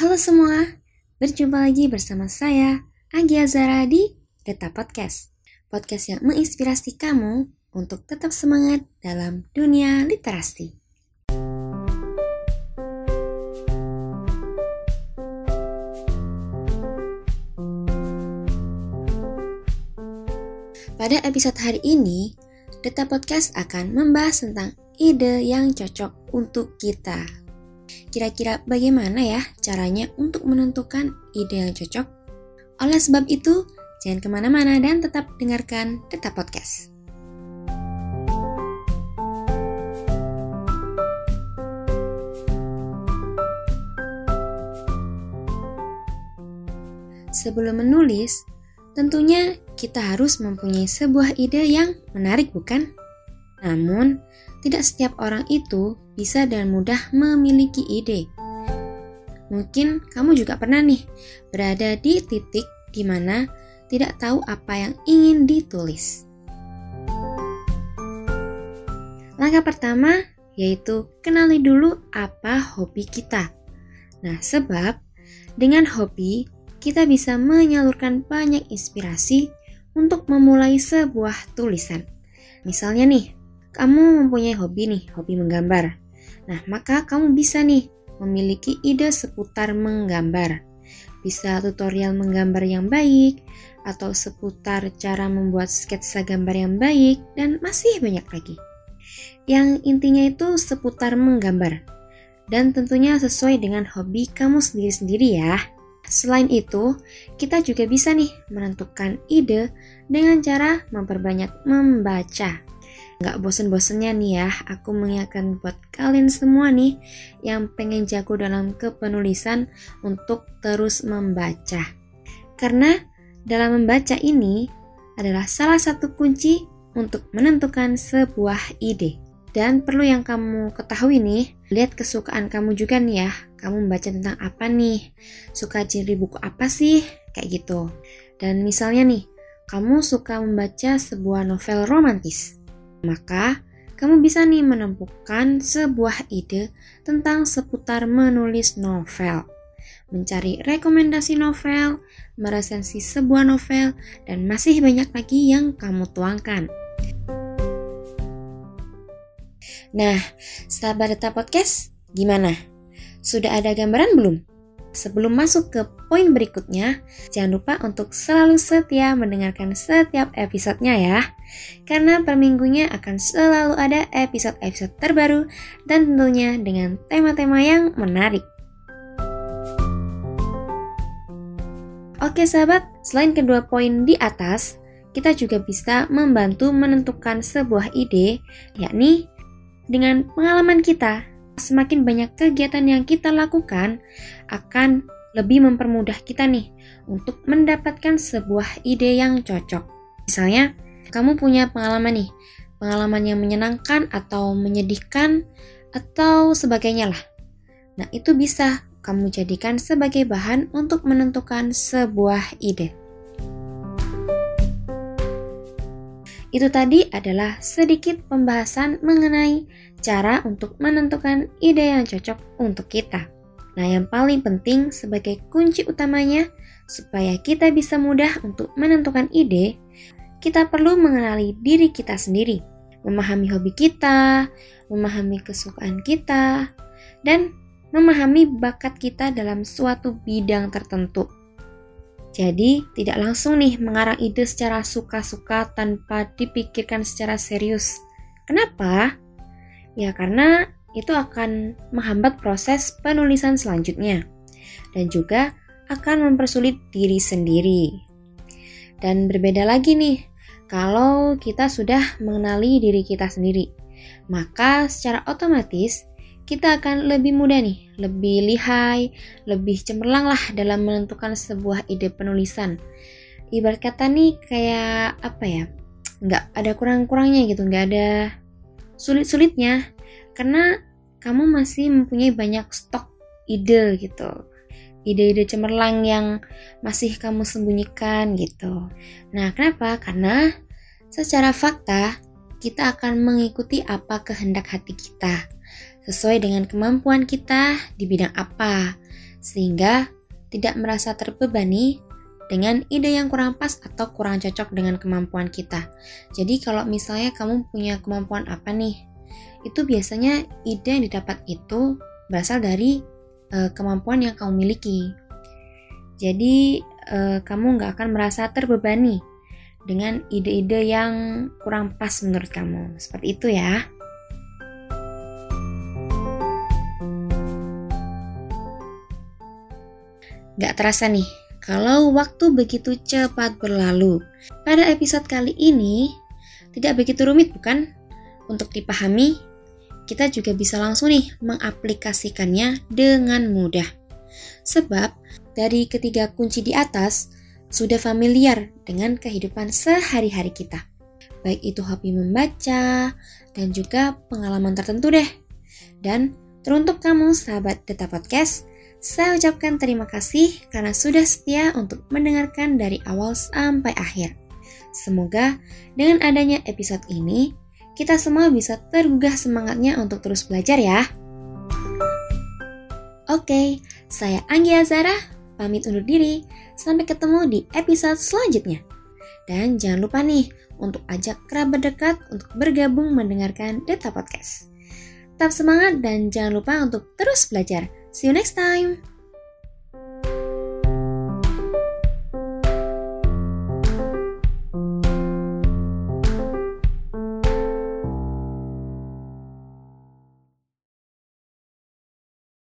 Halo semua, berjumpa lagi bersama saya, Anggia Zara di Data Podcast. Podcast yang menginspirasi kamu untuk tetap semangat dalam dunia literasi. Pada episode hari ini, Data Podcast akan membahas tentang ide yang cocok untuk kita Kira-kira bagaimana ya caranya untuk menentukan ide yang cocok? Oleh sebab itu, jangan ke mana-mana dan tetap dengarkan Tetap Podcast. Sebelum menulis, tentunya kita harus mempunyai sebuah ide yang menarik, bukan? Namun, tidak setiap orang itu bisa dengan mudah memiliki ide. Mungkin kamu juga pernah nih berada di titik di mana tidak tahu apa yang ingin ditulis. Langkah pertama yaitu kenali dulu apa hobi kita. Nah, sebab dengan hobi kita bisa menyalurkan banyak inspirasi untuk memulai sebuah tulisan. Misalnya nih, kamu mempunyai hobi nih, hobi menggambar. Nah, maka kamu bisa nih memiliki ide seputar menggambar. Bisa tutorial menggambar yang baik, atau seputar cara membuat sketsa gambar yang baik, dan masih banyak lagi. Yang intinya itu seputar menggambar. Dan tentunya sesuai dengan hobi kamu sendiri-sendiri ya. Selain itu, kita juga bisa nih menentukan ide dengan cara memperbanyak membaca. Gak bosen-bosennya nih ya, aku mengingatkan buat kalian semua nih yang pengen jago dalam kepenulisan untuk terus membaca. Karena dalam membaca ini adalah salah satu kunci untuk menentukan sebuah ide. Dan perlu yang kamu ketahui nih, lihat kesukaan kamu juga nih ya. Kamu membaca tentang apa nih? Suka ciri buku apa sih? Kayak gitu. Dan misalnya nih, kamu suka membaca sebuah novel romantis. Maka, kamu bisa nih menemukan sebuah ide tentang seputar menulis novel, mencari rekomendasi novel, meresensi sebuah novel, dan masih banyak lagi yang kamu tuangkan. Nah, sahabat data podcast, gimana? Sudah ada gambaran belum? Sebelum masuk ke poin berikutnya, jangan lupa untuk selalu setia mendengarkan setiap episodenya ya. Karena per minggunya akan selalu ada episode-episode terbaru dan tentunya dengan tema-tema yang menarik. Oke sahabat, selain kedua poin di atas, kita juga bisa membantu menentukan sebuah ide, yakni dengan pengalaman kita semakin banyak kegiatan yang kita lakukan akan lebih mempermudah kita nih untuk mendapatkan sebuah ide yang cocok. Misalnya, kamu punya pengalaman nih, pengalaman yang menyenangkan atau menyedihkan atau sebagainya lah. Nah, itu bisa kamu jadikan sebagai bahan untuk menentukan sebuah ide. Itu tadi adalah sedikit pembahasan mengenai cara untuk menentukan ide yang cocok untuk kita. Nah, yang paling penting sebagai kunci utamanya supaya kita bisa mudah untuk menentukan ide, kita perlu mengenali diri kita sendiri, memahami hobi kita, memahami kesukaan kita, dan memahami bakat kita dalam suatu bidang tertentu. Jadi, tidak langsung nih mengarang ide secara suka-suka tanpa dipikirkan secara serius. Kenapa? Ya karena itu akan menghambat proses penulisan selanjutnya dan juga akan mempersulit diri sendiri. Dan berbeda lagi nih, kalau kita sudah mengenali diri kita sendiri, maka secara otomatis kita akan lebih mudah nih, lebih lihai, lebih cemerlang lah dalam menentukan sebuah ide penulisan. Ibarat kata nih kayak apa ya, nggak ada kurang-kurangnya gitu, nggak ada sulit-sulitnya, karena kamu masih mempunyai banyak stok ide gitu. Ide-ide cemerlang yang masih kamu sembunyikan gitu. Nah, kenapa? Karena secara fakta kita akan mengikuti apa kehendak hati kita sesuai dengan kemampuan kita di bidang apa. sehingga tidak merasa terbebani dengan ide yang kurang pas atau kurang cocok dengan kemampuan kita. Jadi kalau misalnya kamu punya kemampuan apa nih, itu biasanya ide yang didapat itu berasal dari uh, kemampuan yang kamu miliki. Jadi uh, kamu nggak akan merasa terbebani dengan ide-ide yang kurang pas menurut kamu. Seperti itu ya. Gak terasa nih, kalau waktu begitu cepat berlalu. Pada episode kali ini, tidak begitu rumit bukan? Untuk dipahami, kita juga bisa langsung nih mengaplikasikannya dengan mudah. Sebab dari ketiga kunci di atas sudah familiar dengan kehidupan sehari-hari kita. Baik itu hobi membaca dan juga pengalaman tertentu deh. Dan teruntuk kamu sahabat Data Podcast, saya ucapkan terima kasih karena sudah setia untuk mendengarkan dari awal sampai akhir. Semoga dengan adanya episode ini, kita semua bisa tergugah semangatnya untuk terus belajar ya. Oke, saya Anggi Azara, pamit undur diri. Sampai ketemu di episode selanjutnya. Dan jangan lupa nih untuk ajak kerabat dekat untuk bergabung mendengarkan Data Podcast. Tetap semangat dan jangan lupa untuk terus belajar. See you next time.